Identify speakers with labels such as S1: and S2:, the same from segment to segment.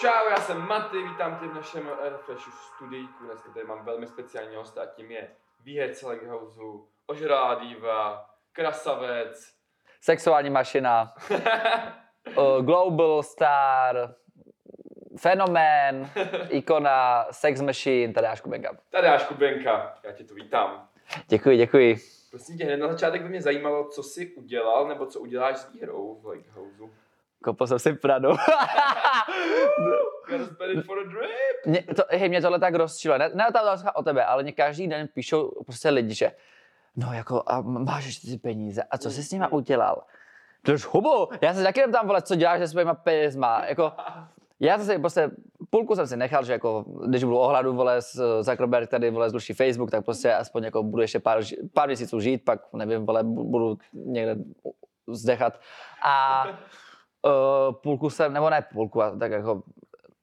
S1: Čau, já jsem Maty, vítám tě v našem Refreshu studijku. Dneska tady mám velmi speciální hosta a tím je výherce Leghouse, ožralá diva, krasavec.
S2: Sexuální mašina, uh, global star, fenomén, ikona, sex machine, Tadeáš Kubenka.
S1: Tadeáš Kubenka, já tě tu vítám.
S2: Děkuji, děkuji.
S1: Prosím tě, hned na začátek by mě zajímalo, co jsi udělal, nebo co uděláš s výhrou v Leghouse.
S2: Kopl jsem si Pradu. Mě, to, hej, mě tohle tak rozčilo. Ne, ne ta otázka o tebe, ale mě každý den píšou prostě lidi, že no jako a máš ještě ty peníze a co jsi s nima udělal? To už hubu, já se taky tam vole, co děláš se svýma penězma, jako já si prostě, půlku jsem si nechal, že jako, když budu ohladu, vole, Zuckerberg tady, vole, zruší Facebook, tak prostě aspoň jako budu ještě pár, pár měsíců žít, pak nevím, vole, budu někde zdechat. A uh, půlku jsem, nebo ne půlku, tak jako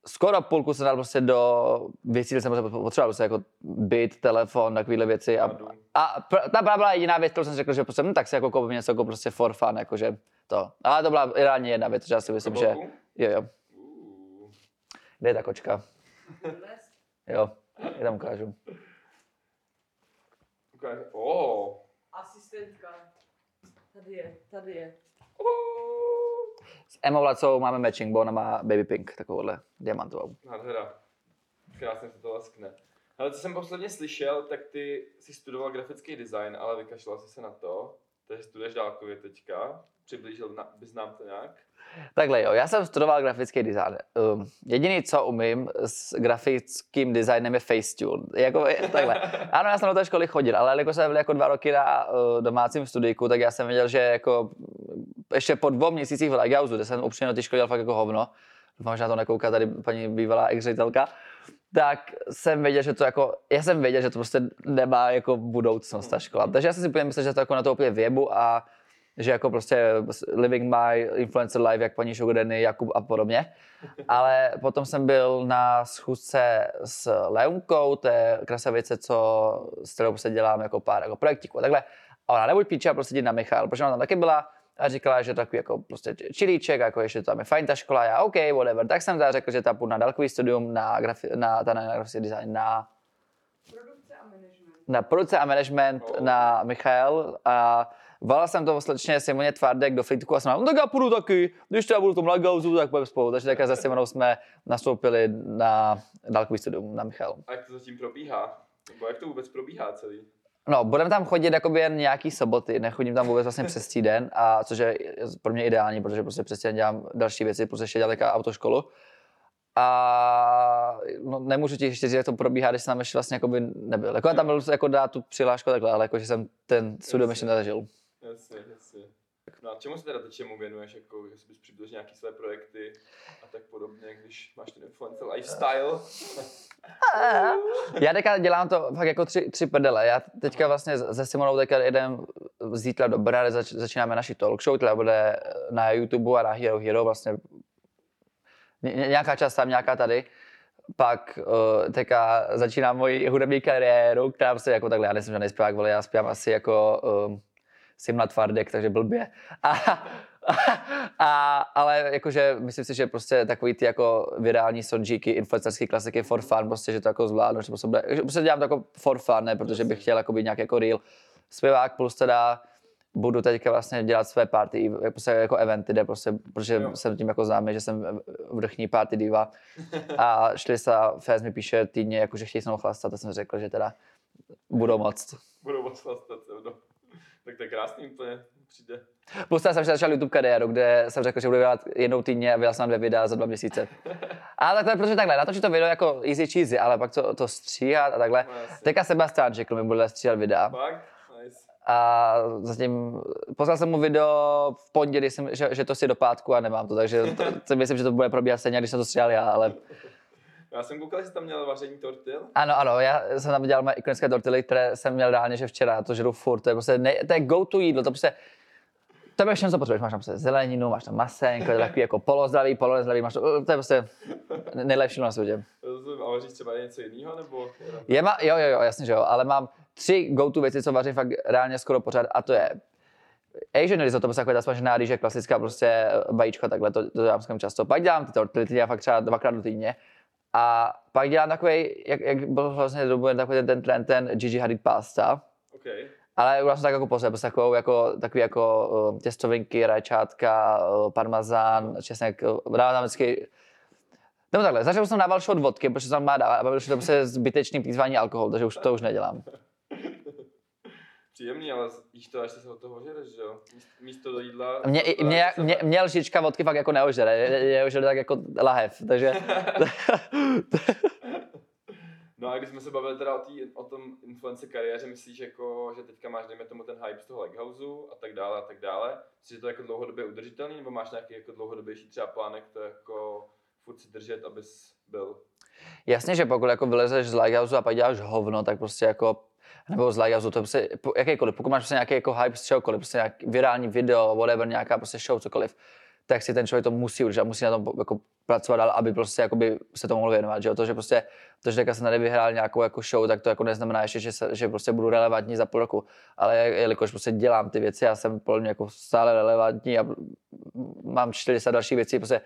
S2: skoro půlku jsem dal prostě do věcí, kde jsem potřeboval prostě jako byt, telefon, takovéhle věci. A, a pr- ta byla jediná věc, kterou jsem si řekl, že prostě, hm, tak si jako koupím něco jako prostě for fun, jakože to. Ale to byla reálně jedna věc, že já si myslím, že jo, jo. Kde je ta kočka? Jo, já tam ukážu.
S1: Okay. Oh.
S3: Asistentka. Tady je, tady je.
S1: Oh.
S2: S Emou Lacou máme matching, bo ona má baby pink, takovouhle diamantovou.
S1: Nádhera. Krásně se to laskne. Ale co jsem posledně slyšel, tak ty si studoval grafický design, ale vykašlal jsi se na to. Takže studuješ dálkově teďka. Přiblížil na, bys nám to nějak?
S2: Takhle jo, já jsem studoval grafický design. Um, jediný, co umím s grafickým designem je Facetune. Jako, takhle. Ano, já jsem do té školy chodil, ale jako jsem byl jako dva roky na uh, domácím studijku, tak já jsem věděl, že jako ještě po dvou měsících v Legausu, kde jsem upřímně té školy dělal fakt jako hovno, doufám, že na to nekouká tady paní bývalá ex tak jsem věděl, že to jako, já jsem věděl, že to prostě nemá jako budoucnost ta škola. Takže já jsem si úplně myslel, že to jako na to úplně věbu a že jako prostě living my influencer life, jak paní Danny, Jakub a podobně. Ale potom jsem byl na schůzce s Leunkou, to je krasavice, co, s kterou prostě dělám jako pár jako projektíků a takhle. A ona nebuď píče, prostě jít na Michal, protože ona tam taky byla a říkala, že takový jako prostě čilíček, jako ještě tam je fajn ta škola, já OK, whatever. Tak jsem řekl, že tam půjdu na dálkový studium na, grafi, na, na, na grafický design, na,
S3: Produkce a management.
S2: na produkce a management
S1: Oh.
S2: na Michal a volal jsem to slečně Simoně Tvardek do Flitku a jsem no tak já půjdu taky, když teda budu v tom Lagauzu, tak půjdeme spolu. Takže takhle se Simonou jsme nastoupili na dálkový studium na Michal.
S1: A jak to zatím probíhá? Nebo jak to vůbec probíhá celý?
S2: No, budeme tam chodit jakoby jen nějaký soboty, nechodím tam vůbec vlastně přes týden, a což je pro mě ideální, protože prostě přes týden dělám další věci, protože ještě dělám autoškolu. A no, nemůžu ti ještě říct, jak to probíhá, když jsem tam ještě vlastně jakoby nebyl. Jako tam byl jako dát tu přihlášku takhle, ale jako, že jsem ten studium ještě nezažil.
S1: Jasně, jasně. No a čemu se teda teď čemu věnuješ, jako, jestli bys přibližil nějaký své projekty a tak podobně, když máš ten influencer lifestyle?
S2: Já teďka dělám to fakt jako tři, tři prdele. Já teďka vlastně se Simonou teďka jedem zítra do Brna, zač, začínáme naši talk show, která bude na YouTube a na Hero Hero vlastně ně- ně- nějaká část tam, nějaká tady. Pak uh, teďka začínám moji hudební kariéru, která prostě jako takhle, já nejsem žádný zpěvák, vole, já zpívám asi jako um, Simla Tvardek, takže blbě. A, a, ale jakože myslím si, že prostě takový ty jako virální sonžíky, influencerský klasiky for fun, prostě, že to jako zvládnu, že prostě, bude, prostě dělám to jako for fun, ne, protože bych chtěl jako být nějak jako real zpěvák, plus teda budu teďka vlastně dělat své party, prostě jako eventy, kde prostě, protože
S1: Jo.
S2: jsem tím jako známý, že jsem vrchní party diva. A šli se, Fez mi píše týdně, jako, že chtějí se mnou chlastat, a jsem řekl, že teda budou moc.
S1: Budou moc chlastat, no. Tak to je krásný úplně, přijde.
S2: Plus jsem ještě začal YouTube kariéru, kde jsem řekl, že budu dělat jednou týdně a vydal jsem dvě videa za dva měsíce. A tak to je protože takhle, natočit to video jako easy cheesy, ale pak to, to stříhat a takhle.
S1: No.
S2: Teďka Sebastian řekl mi, bude stříhat videa.
S1: Fakt? Nice.
S2: A zatím poslal jsem mu video v pondělí, jsem, že, že, to si do pátku a nemám to, takže to, to myslím, že to bude probíhat stejně, když jsem to stříhal já, ale
S1: Já jsem koukal, že jsi tam měl vaření tortil.
S2: ano, ano, já jsem tam dělal moje ikonické tortily, které jsem měl reálně, že včera, to žeru furt, to je prostě, ne, to je go to jídlo, to prostě, to je všechno, co potřebuješ, máš tam prostě zeleninu, máš tam masenko, je to takový jako polozdravý, polonezdravý, máš to, to je prostě nejlepší na světě.
S1: A vaříš třeba něco jiného, nebo?
S2: Je ma, jo, jo, jo, jasně, že jo, ale mám tři go-to věci, co vařím fakt reálně skoro pořád a to je Asian risotto, prostě taková ta smažená rýže, klasická prostě vajíčko, takhle, to, to dělám často. Pak dělám ty tortily, ty dělám fakt třeba dvakrát do týdně. A pak dělám takový, jak, jak byl vlastně dobu takový ten, ten trend, ten Gigi Hadid pasta.
S1: OK.
S2: Ale udělal jsem tak jako pozdě, prostě takovou, jako, takový jako uh, těstovinky, rajčátka, uh, parmazán, česnek, uh, dávám tam vždycky nebo takhle, začal jsem dával shot vodky, protože jsem má dávat, aby to prostě zbytečný plýtvání alkohol, takže už to už nedělám.
S1: Příjemný, ale jíš to, až se od toho ožereš, že jo? Míst- Místo do jídla...
S2: Mě,
S1: to-
S2: mě,
S1: to-
S2: mě, mě lžička vodky fakt jako neožere, je, je ožere tak jako lahev, takže
S1: No a když jsme se bavili teda o, tý, o tom influencer kariéře, myslíš, jako, že teďka máš, dejme tomu, ten hype z toho Leghouseu a tak dále a tak dále. Myslíš, že to je jako dlouhodobě udržitelný, nebo máš nějaký jako dlouhodobější třeba plánek to jako furt si držet, abys byl?
S2: jasně, že pokud jako vylezeš z Lighthouse a pak děláš hovno, tak prostě jako nebo z Lighthouse, to prostě jakýkoliv, pokud máš prostě nějaký jako hype z čehokoliv, prostě nějaký virální video, whatever, nějaká prostě show, cokoliv, tak si ten člověk to musí udržet, musí na tom jako pracovat dál, aby prostě jakoby se tomu mohl věnovat, že? To, že prostě, to, že jsem tady vyhrál nějakou jako show, tak to jako neznamená ještě, že, se, že prostě budu relevantní za půl roku, ale jelikož prostě dělám ty věci, já jsem podle mě jako stále relevantní a mám 40 dalších věcí, prostě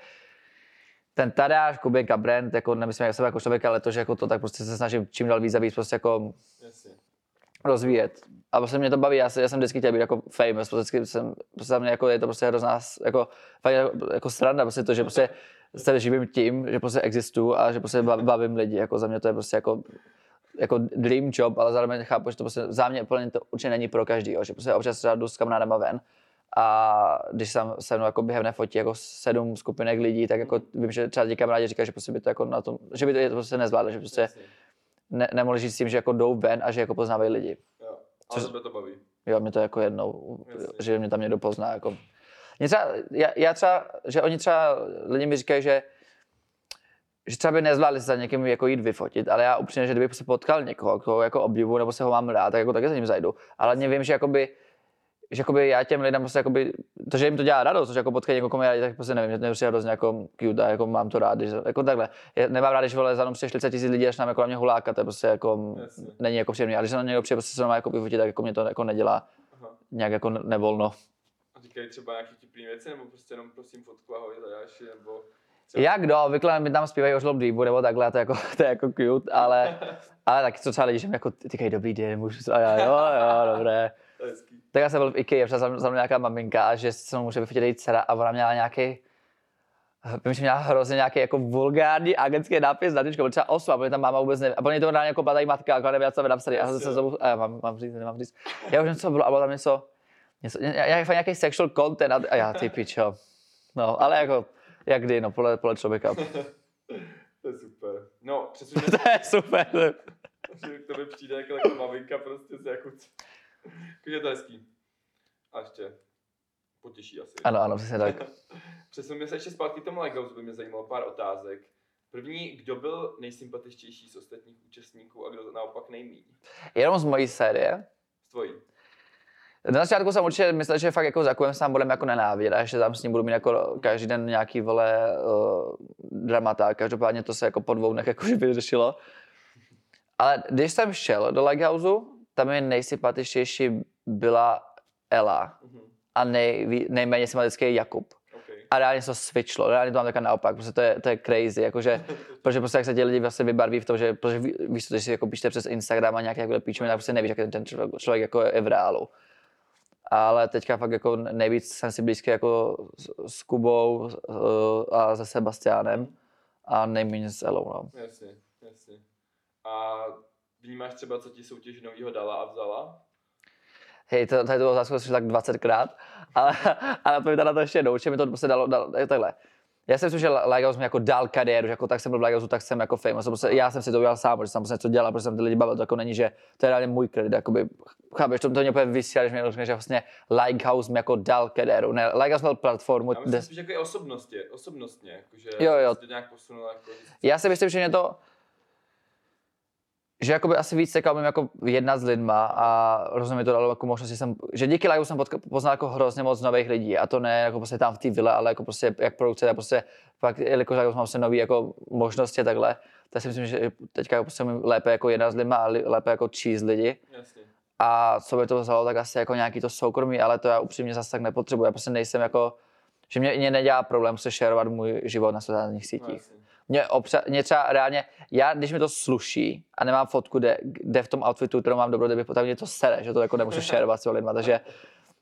S2: ten Tadáš, Kuběnka brand, jako nemyslím jak sebe jako člověka, ale to, že jako to, tak prostě se snažím čím dál víc a víc prostě jako. Rozvíjet. A prostě mě to baví, já, se, já jsem vždycky chtěl být jako famous, prostě jsem, prostě mě jako je to prostě hrozná, jako, fakt jako, jako sranda, prostě to, že prostě se živím tím, že prostě existuju a že prostě bav- bavím lidi, jako za mě to je prostě jako, jako dream job, ale zároveň chápu, že to prostě za mě plně to určitě není pro každýho, že prostě občas třeba jdu s kamarádama ven a když jsem se mnou jako během fotí jako sedm skupinek lidí, tak jako vím, že třeba ti kamarádi říkají, že prostě by to jako na tom, že by to, je to prostě nezvládli, že prostě. Ne, nemohli žít s tím, že jako jdou ven a že jako poznávají lidi.
S1: Jo. Ale tebe to baví.
S2: Jo, mě to jako jednou,
S1: Jasně.
S2: že mě tam někdo pozná. Jako. Mě třeba, já, já třeba, že oni třeba, lidi mi říkají, že že třeba by nezvládli se za někým jako jít vyfotit, ale já upřímně, že kdybych se potkal někoho, koho jako obdivu, nebo se ho mám rád, tak jako taky za ním zajdu. Ale mě vím, že jakoby, že jakoby já těm lidem prostě jakoby, to, že jim to dělá radost, že jako potkat někoho, komu já tak prostě nevím, že to je hrozně jako cute a jako mám to rád, když, jako takhle. Já nemám rád, když vole za mnou přijde 40 tisíc lidí, až nám jako na mě huláka, to je prostě jako,
S1: Jasně.
S2: není jako příjemný. A když se na někdo přijde prostě se mnou jako vyfotit, tak jako mě to jako nedělá
S1: Aha.
S2: nějak jako ne- nevolno.
S1: A říkají třeba nějaký vtipný věci, nebo prostě jenom prosím fotku ahoj Tadáši, nebo...
S2: Jak kdo, obvykle mi tam zpívají o dýbu nebo takhle, to je jako, to je jako cute, ale, ale taky co třeba lidi, že mi jako říkají dobrý den, můžu, a já jo, jo, dobré.
S1: To hezký.
S2: Tak já jsem byl v IKEA, přišla za mnou nějaká maminka a že se mnou může vyfotit její dcera a ona měla nějaký, Vím, že měla hrozně nějaký jako vulgární agentský nápis na tyčko, třeba osm, a protože tam máma vůbec nevím. A pro to reálně jako padají matka, jako nevěděla, co mi napsali. A já jsem se znovu, a já mám, mám říct, nemám říct. Já už něco bylo, a bylo tam něco, něco nějaký, nějaký sexual content a, a já ty pičo. No, ale jako, jak kdy, no, podle, podle člověka.
S1: To je super. No, přesuňme
S2: to je super.
S1: k tobě přijde jako maminka prostě se jako... Je to hezký. A ještě potěší asi.
S2: Ano, ano, přesně tak.
S1: Přesuneme se ještě zpátky k tomu Lighthouse, by mě zajímalo pár otázek. První, kdo byl nejsympatičtější z ostatních účastníků a kdo naopak nejmíň?
S2: Jenom z mojí série.
S1: Z tvojí.
S2: Na začátku jsem určitě myslel, že fakt jako Zakujem sám budeme jako nenávidět a že tam s ním budu mít jako každý den nějaký vole uh, dramata. Každopádně to se jako po dvou dnech jako vyřešilo. Ale když jsem šel do Lighthouseu, tam mi nejsympatičtější byla Ela
S1: Mhm.
S2: a nej, nejméně sympatický Jakub.
S1: Okay.
S2: A reálně se to switchlo, reálně to mám takhle naopak, prostě to je, to je crazy, jakože, protože prostě jak se ti lidi vlastně vybarví v tom, že protože ví- víš, to, když si jako píšete přes Instagram a nějaké jako píčeme, tak prostě nevíš, jak ten, ten člověk, člověk jako je v reálu. Ale teďka fakt jako nejvíc jsem si blízký jako s, s Kubou uh, a se Sebastianem a nejméně s Elou, no.
S1: Jasně, jasně. A vnímáš třeba, co ti soutěž novýho dala a vzala?
S2: Hej, to, tady tu otázku slyšel tak 20krát, ale, ale to mi teda to ještě jednou, mi to prostě dalo, dalo je takhle. Já jsem si, že Lighthouse mi jako dal kariéru, že jako tak jsem byl v Lighthouse, tak jsem jako famous. Prostě, já jsem si to udělal sám, protože jsem prostě něco dělal, protože jsem ty lidi bavil, to jako není, že to je reálně můj kredit, jakoby, chápeš, to, to mě úplně vysílá, když mi řekne, že vlastně Lighthouse mi jako dal kariéru. Ne, Lighthouse měl platformu,
S1: Já myslím, že jako je osobnostně, osobnostně, jakože
S2: Jo, jo.
S1: to nějak posunula. Jako,
S2: Já si myslím, že mě to, že jakoby asi víc se umím jako jednat s lidma a rozumím to dalo jako možnost, že jsem, že díky live jsem poznal jako hrozně moc nových lidí a to ne jako prostě tam v té vile, ale jako prostě jak produkce, tak prostě fakt, jelikož jako mám se nový jako možnosti a takhle, tak si myslím, že teďka jako prostě lépe jako jednat s lidma a lépe jako číst lidi
S1: Jasně.
S2: A co by to vzalo, tak asi jako nějaký to soukromí, ale to já upřímně zase tak nepotřebuji. Já prostě nejsem jako, že mě, mě nedělá problém se šerovat můj život na sociálních
S1: No,
S2: sítích.
S1: jasně.
S2: Mě, obča- mě třeba reálně, já když mi to sluší a nemám fotku, kde, kde v tom outfitu, kterou mám dobrou, tak mě to sere, že to jako nemůžu šerovat s lidma, takže,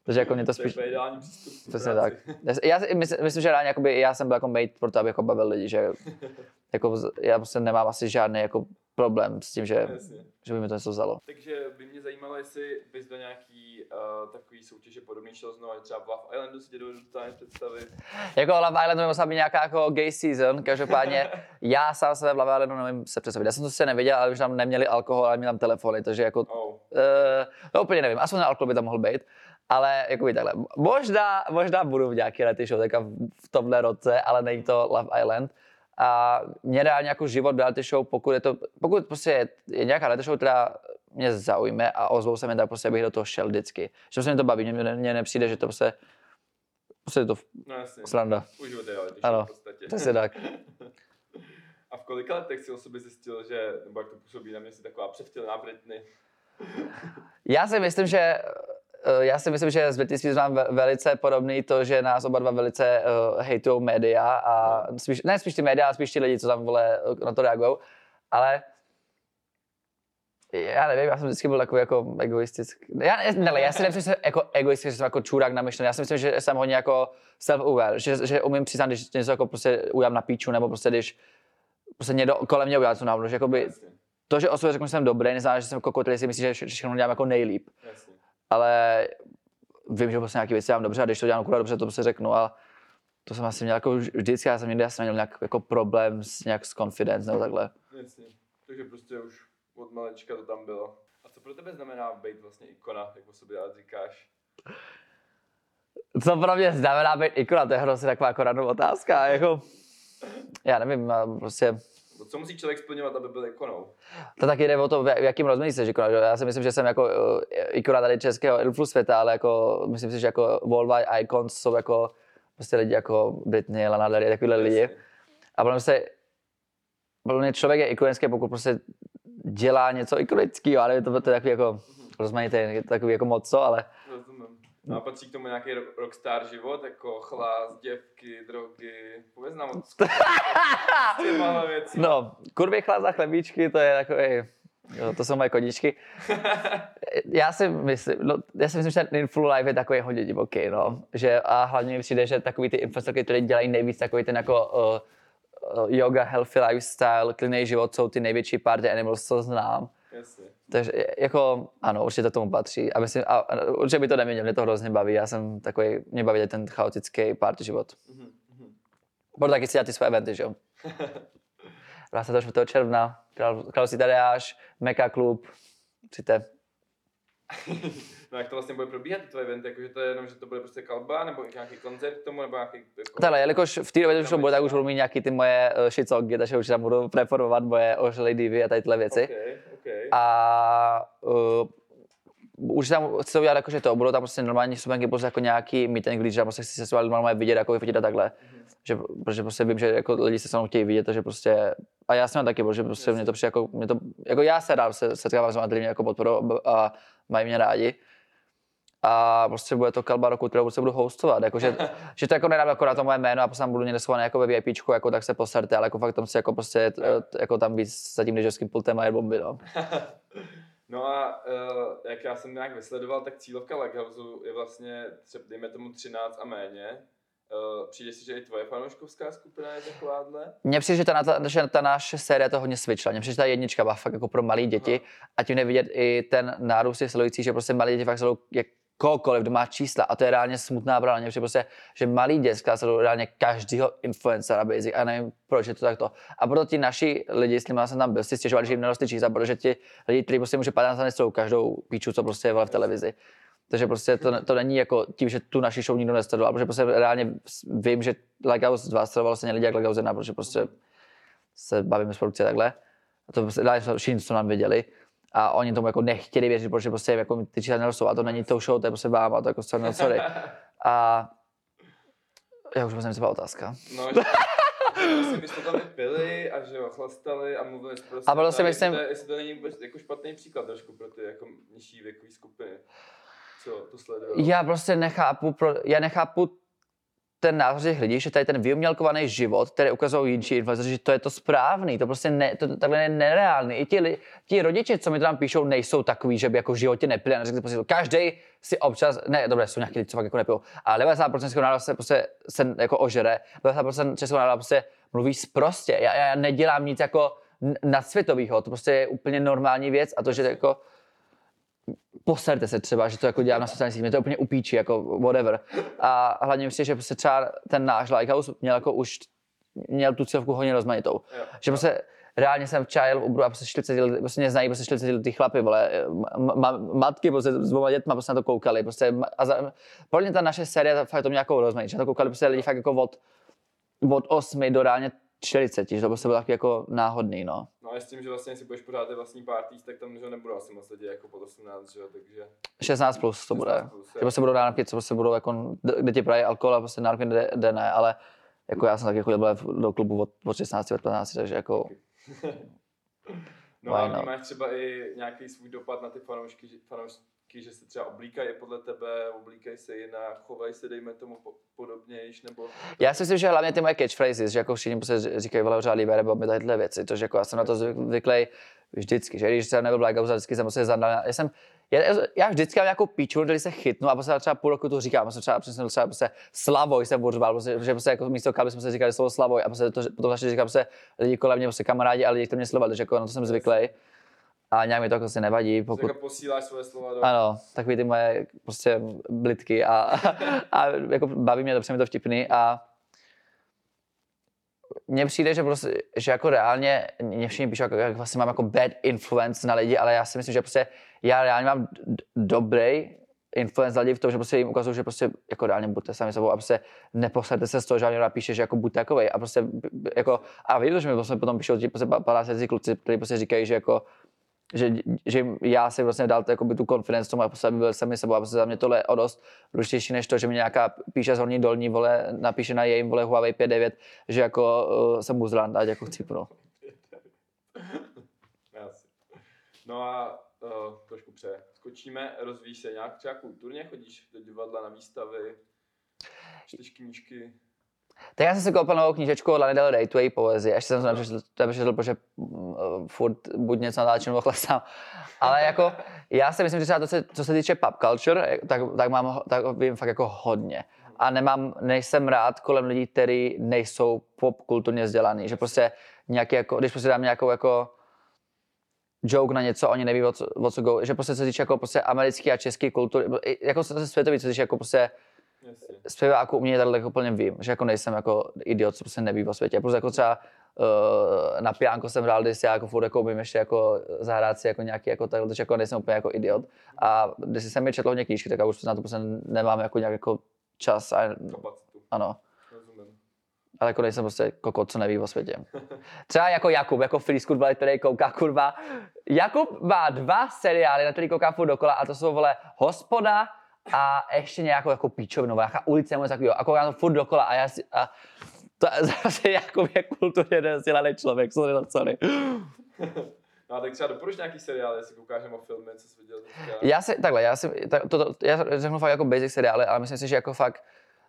S2: takže jako mě to
S1: To je
S2: spíš,
S1: úplně ideální přístup. k
S2: přesně
S1: práci.
S2: tak. Já, myslím, myslím, že reálně jakoby, já jsem byl jako made pro to, aby jako bavil lidi, že jako, já prostě nemám asi žádný jako problém s tím, že,
S1: Jasně.
S2: že by mi to něco vzalo.
S1: Takže by mě zajímalo, jestli bys do nějaký uh, takový soutěže podobný šel znovu, třeba v Love Islandu si tě dovedu představit.
S2: Jako Love Island by musela být nějaká jako gay season, každopádně já sám sebe v Love Islandu nevím se představit. Já jsem to sice neviděl, ale už tam neměli alkohol, ale měli tam telefony, takže jako
S1: Oh.
S2: Uh, no úplně nevím, aspoň na alkohol by tam mohl být, ale jako by takhle. Možná, možná budu v nějaký reality show v, v tomhle roce, ale není to Love Island. A mě reálně jako život v reality show, pokud je to, pokud prostě je, je nějaká reality show, která mě zaujme a ozvou se mi, tak prostě bych do toho šel vždycky. Že se mi to baví, mně, mně nepřijde, že to prostě, prostě je to
S1: No jasně.
S2: sranda.
S1: Uživot je, ale to
S2: Ano.
S1: v podstatě.
S2: Přesně tak.
S1: A v kolika letech si o sobě zjistil, že, nebo jak to působí na mě, jsi taková převtělená Britney?
S2: Já si myslím, že já si myslím, že s Britney Spears mám ve- velice podobný to, že nás oba dva velice uh, hejtujou média a spíš, ne spíš ty média, ale spíš ti lidi, co tam vole, eh, na to reagují. Ale já nevím, já jsem vždycky byl takový jako egoistický. Já, ne, já si nemyslím, že jsem jako egoistický, že jsem jako čurák namyšlený. Já si myslím, že jsem hodně jako self-aware, že, že umím přiznat, když něco jako prostě udělám na píču, nebo prostě když prostě někdo kolem mě udělá něco náhodou, že jakoby, to, že o sobě řeknu, že jsem dobrý, neznamená, že jsem kokot, si myslí, že vše- všechno dělám jako nejlíp
S1: jasně.
S2: Ale vím, že prostě nějaké věci dělám dobře a když to dělám kurva dobře, to prostě řeknu a to jsem asi měl jako vž- vždycky, já jsem někdy asi neměl nějak jako problém s nějak s confidence nebo takhle.
S1: Jasně. Takže prostě už od malečka to tam bylo. A co pro tebe znamená být vlastně ikona, jak o sobě rád říkáš?
S2: Co pro mě znamená být ikona, to je hrozně taková jako otázka, jako, já nevím, prostě,
S1: co musí člověk splňovat, aby byl ikonou?
S2: to taky jde o to, v jakým rozměru jsi ikona, že? já si myslím, že jsem jako uh, ikona tady českého influ světa, ale jako, myslím si, že jako worldwide icons jsou jako prostě lidi jako Britney, Lana Del Rey, takovýhle lidi. A podle mě se, podle mě člověk je ikonický, pokud prostě dělá něco ikonického, ale to, to je takový jako rozmanitý, je to takový jako moc co, ale.
S1: No a patří k tomu nějaký ro- rockstar život, jako chlás, děvky, drogy, pověz nám o s těma věci.
S2: no, kurvy chlad za chlebíčky, to je takový, jo, to jsou moje kodičky. Já si myslím, no, já si myslím, že ten influ life je takový hodně divoký, no. Že, a hlavně mi přijde, že takový ty influencerky, které dělají nejvíc takový ten jako uh, yoga, healthy lifestyle, klidný život, jsou ty největší party animals, co znám.
S1: Jasně.
S2: Takže jako, ano, určitě to tomu patří. A, myslím, a, a určitě by to neměnil, mě to hrozně baví. Já jsem takový, mě baví ten chaotický party život.
S1: Mhm, mhm.
S2: Budu taky si dělat ty své eventy, že jo? 24. června, Král, Království Tadeáš, Meka klub, přijďte.
S1: No jak to vlastně bude probíhat, ty tvoje eventy, jakože to je jenom, že to bude prostě kalba, nebo nějaký koncert k tomu, nebo nějaký... Jako...
S2: Takhle, jelikož v té době už to bude, tak už budu mít nějaký ty moje uh, shitsongy, takže už tam budu preformovat moje ožilé divy a tady tyhle věci.
S1: Okay.
S2: A uh, už tam chci to udělat jakože to, budou tam prostě normální vstupenky, prostě jako nějaký meet and greet, že prostě chci se s vámi normálně vidět, jako vyfotit a takhle. Že, protože prostě vím, že jako lidi se se mnou chtějí vidět, takže prostě, a já jsem taky, protože prostě mě to přijde jako, mě to, jako já se rád se setkávám s mě jako podporu a mají mě rádi. A prostě bude to kalba roku, kterou se budu hostovat. Jako, že, že, to jako nedám jako na to moje jméno a prostě tam budu někde schovaný jako ve VIPčku, jako tak se poserte, ale jako fakt tam si jako prostě, jako tam být za tím DJovským pultem a jet bomby, no.
S1: No a uh, jak já jsem nějak vysledoval, tak cílovka Leghouse je vlastně, třeba, dejme tomu 13 a méně. Uh, přijde si, že i tvoje fanouškovská skupina je takováhle?
S2: Mně přijde, že ta, ta, že ta naše série to hodně switchla. Mně přijde, že ta jednička byla fakt jako pro malé děti a tím nevidět i ten nárůst těch sledujících, že prostě malé děti fakt sledují jak kohokoliv, kdo má čísla a to je reálně smutná pravda. Přijde prostě, že malí děcka sledují reálně každého influencera basic a nevím, proč je to takto. A proto ti naši lidi, s nimi jsem tam byl, si stěžovali, že jim nerostly čísla, protože ti lidi, kteří prostě může padat na jsou každou píču, co prostě je v televizi. Takže prostě to, to není jako tím, že tu naši show nikdo nesledoval, protože prostě reálně vím, že Lighthouse 2 sledovalo se lidi jak Lighthouse 1, protože prostě se bavíme s produkcí takhle. A to prostě všichni, co nám viděli. A oni tomu jako nechtěli věřit, protože prostě jako ty čísla nerostou a to není tou show, to je prostě vám a to jako sorry, no, sorry. A já už co byla otázka.
S1: No, že, Vlastně my jsme tam pili a že chlastali a mluvili prostě.
S2: A bylo si myslím-
S1: Jestli to, jestli to není vůbec jako špatný příklad trošku pro ty jako nižší věkové skupiny. Co to sledují.
S2: Já prostě nechápu, pro, já nechápu ten názor těch lidí, že tady ten vyumělkovaný život, který ukazují jinší influenceři, že to je to správný, to prostě ne, to, takhle je nereálný. I ti, ti rodiče, co mi to tam píšou, nejsou takový, že by jako v životě nepili a neřekli prostě, každý si občas, ne, dobré, jsou nějaký lidi, co fakt jako nepijou, ale 90% českého národa se prostě se jako ožere, 90% českého národa prostě mluví sprostě. Já, já nedělám nic jako n- nadsvětovýho, to prostě je úplně normální věc a to, že jako poserte se třeba, že to jako dělám na sociálních sítích, mě to úplně upíčí, jako whatever. A hlavně myslím, že prostě třeba ten náš Likehouse měl jako už, měl tu cílovku hodně rozmanitou.
S1: Jo.
S2: Že prostě reálně jsem včera jel v Uberu a prostě 40 let, prostě mě znají prostě 40 let ty chlapy, vole, ma, ma, matky prostě s dvoma dětma prostě na to koukali, prostě a za, podle mě ta naše série fakt to měla nějakou rozmanit, že na to koukali prostě lidi fakt jako od, od 8 do reálně 40, že to prostě bylo taky jako náhodný, no.
S1: No a s tím, že vlastně si budeš pořád ty vlastní parties, tak tam že nebudou asi moc lidí jako pod 18, že jo, takže
S2: 16 plus to bude.
S1: 16 plus,
S2: Že prostě budou nároky, co prostě budou jako, kde ti prají alkohol a prostě nároky jde, jde ne, ale jako já jsem taky chodil do klubu od, od 16, od 15, takže jako
S1: No a máš třeba i nějaký svůj dopad na ty fanoušky, že- fanoušky, že se třeba oblíkají podle tebe, oblíkají se jinak, chovají se, dejme tomu po, podobnějš, nebo...
S2: Já si myslím, že hlavně ty moje catchphrases, že jako všichni prostě říkají, vole, pořád nebo mi tyhle věci, to, že jako já jsem na to zvyklý vždycky, že když jsem nebyl Black House, vždycky jsem prostě zadal, já jsem, já, já vždycky mám nějakou píču, když se chytnu a prostě třeba půl roku to říkám, prostě třeba přesně třeba prostě Slavoj jsem urval, prostě, že prostě jako místo káby jsme se říkali slovo Slavoj a prostě to, potom začali říkat prostě lidi kolem mě, prostě kamarádi, ale lidi, kteří mě sledovali, takže jako na to jsem zvyklý. A nějak mi to jako si nevadí,
S1: Pokud... Jako posíláš svoje slova do...
S2: ano, takový ty moje prostě blitky a, a jako baví mě to, mi to vtipný a mně přijde, že, prostě, že jako reálně, mě všichni píšou, jako, jak vlastně mám jako bad influence na lidi, ale já si myslím, že prostě já reálně mám dobrý influence na lidi v tom, že prostě jim ukazuju, že prostě jako reálně buďte sami sebou a prostě neposaďte se z toho, že vám někdo napíše, že jako buďte takovej a prostě jako a vidím, že mi prostě potom píšou ti prostě paláci kluci, kteří prostě říkají, že jako že, že já si vlastně dal jakoby, tu confidence tomu a byl sami sebou a prostě za mě tohle je o dost důležitější než to, že mi nějaká píše z horní dolní, vole, napíše na jejím, vole, Huawei 5.9, že jako uh, jsem buzlán, ať jako chcípnu.
S1: Asi. No a uh, trošku pře. Skočíme, rozvíjíš se nějak třeba kulturně, chodíš do divadla na výstavy, čteš knížky.
S2: Tak já jsem si koupil novou knížečku od Lany Del Rey, tu její poezii. Ještě jsem to nepřečetl, nepřečetl, protože uh, furt buď něco natáčím nebo chlastám. Ale jako, já si myslím, že třeba to, se, co se týče pop culture, tak, tak, mám, tak vím fakt jako hodně. A nemám, nejsem rád kolem lidí, kteří nejsou pop kulturně vzdělaný. Že prostě nějaký jako, když prostě dám nějakou jako joke na něco, oni neví, o co, o co go, že prostě se týče jako prostě americký a český kultury, jako se světový, co se týče jako prostě
S1: Jasně.
S2: zpěváku umění tady jako úplně vím, že jako nejsem jako idiot, co prostě neví o světě. Prostě jako třeba uh, na piánko jsem hrál, když já jako furt jako umím ještě jako zahrát si jako nějaký jako takhle, takže jako nejsem úplně jako idiot. A když jsem mi četl hodně knížky, tak já už na to prostě nemám jako nějak jako čas a
S1: Kapacitu.
S2: ano.
S1: Rozumím.
S2: Ale jako nejsem prostě kokot, co neví o světě. Třeba jako Jakub, jako Free School, který kouká, kurva. Jakub má dva seriály, na který kouká furt dokola a to jsou, vole, Hospoda a ještě nějakou jako píčovinu, vole, nějaká ulice nebo takového. A kouká to furt dokola a já si, a to zase Jakub je kulturně nevzdělaný člověk, sorry, no, sorry.
S1: No a tak třeba doporuč nějaký seriál, jestli koukáš nebo filmy, co jsi viděl.
S2: Já si, takhle, já si, tak, to, to, já řeknu fakt jako basic seriály, ale myslím si, že jako fakt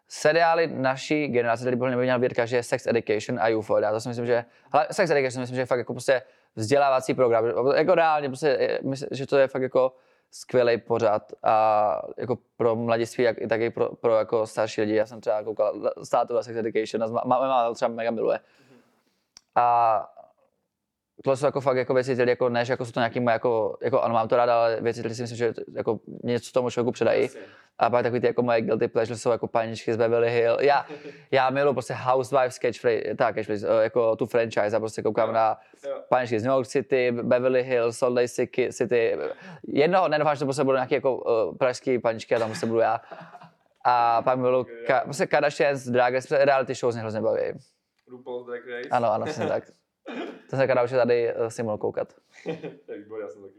S2: seriály naší generace, tady by měl vidět každý je Sex Education a Euphoria. To si myslím, že, hele, Sex Education myslím, že je fakt jako prostě vzdělávací program. Jako reálně, prostě, myslím, že to je fakt jako skvělý pořad a jako pro mladiství, jak, tak i pro, pro jako starší lidi. Já jsem třeba koukal státu Sex Education a má- máme má, třeba mega miluje. A tohle jsou jako fakt jako věci, které jako ne, že jako jsou to nějaký moje jako, jako ano, mám to rád, ale věci, které si myslím, že jako něco tomu člověku předají.
S1: Jasně.
S2: A pak takový ty jako moje guilty pleasure jsou jako paničky z Beverly Hill. Já, já miluji prostě Housewives catchphrase, tak catchphrase, eh, jako tu franchise a prostě koukám
S1: Jo.
S2: na
S1: Jo.
S2: paničky z New York City, Beverly Hills, Salt Lake City- City. Jednoho dne doufám, že to prostě budou nějaké jako uh, pražské paničky a tam prostě budu já. A pak miluji ka, prostě Kardashians, Drag Race, prostě reality show hrozně baví.
S1: RuPaul's Drag Race.
S2: Ano, ano, přesně tak. To se kada už tady uh, si mohl koukat.
S1: výborný, já jsem taky.